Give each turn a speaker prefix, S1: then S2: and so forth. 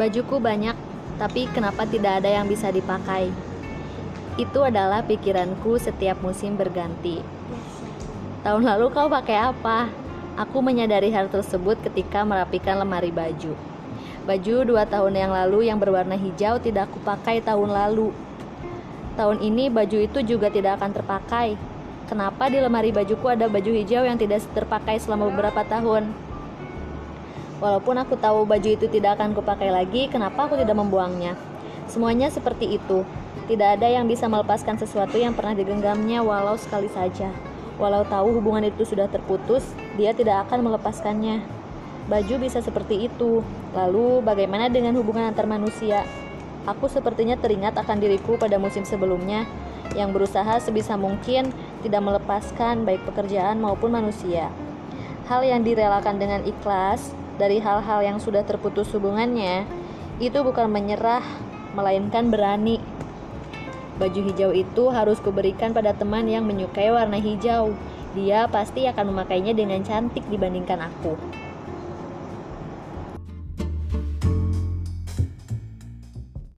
S1: Bajuku banyak, tapi kenapa tidak ada yang bisa dipakai? Itu adalah pikiranku setiap musim berganti. Tahun lalu kau pakai apa? Aku menyadari hal tersebut ketika merapikan lemari baju. Baju dua tahun yang lalu yang berwarna hijau tidak aku pakai tahun lalu. Tahun ini baju itu juga tidak akan terpakai. Kenapa di lemari bajuku ada baju hijau yang tidak terpakai selama beberapa tahun? Walaupun aku tahu baju itu tidak akan kupakai lagi, kenapa aku tidak membuangnya? Semuanya seperti itu. Tidak ada yang bisa melepaskan sesuatu yang pernah digenggamnya walau sekali saja. Walau tahu hubungan itu sudah terputus, dia tidak akan melepaskannya. Baju bisa seperti itu. Lalu, bagaimana dengan hubungan antar manusia? Aku sepertinya teringat akan diriku pada musim sebelumnya yang berusaha sebisa mungkin tidak melepaskan baik pekerjaan maupun manusia. Hal yang direlakan dengan ikhlas dari hal-hal yang sudah terputus hubungannya, itu bukan menyerah, melainkan berani. Baju hijau itu harus kuberikan pada teman yang menyukai warna hijau. Dia pasti akan memakainya dengan cantik dibandingkan aku.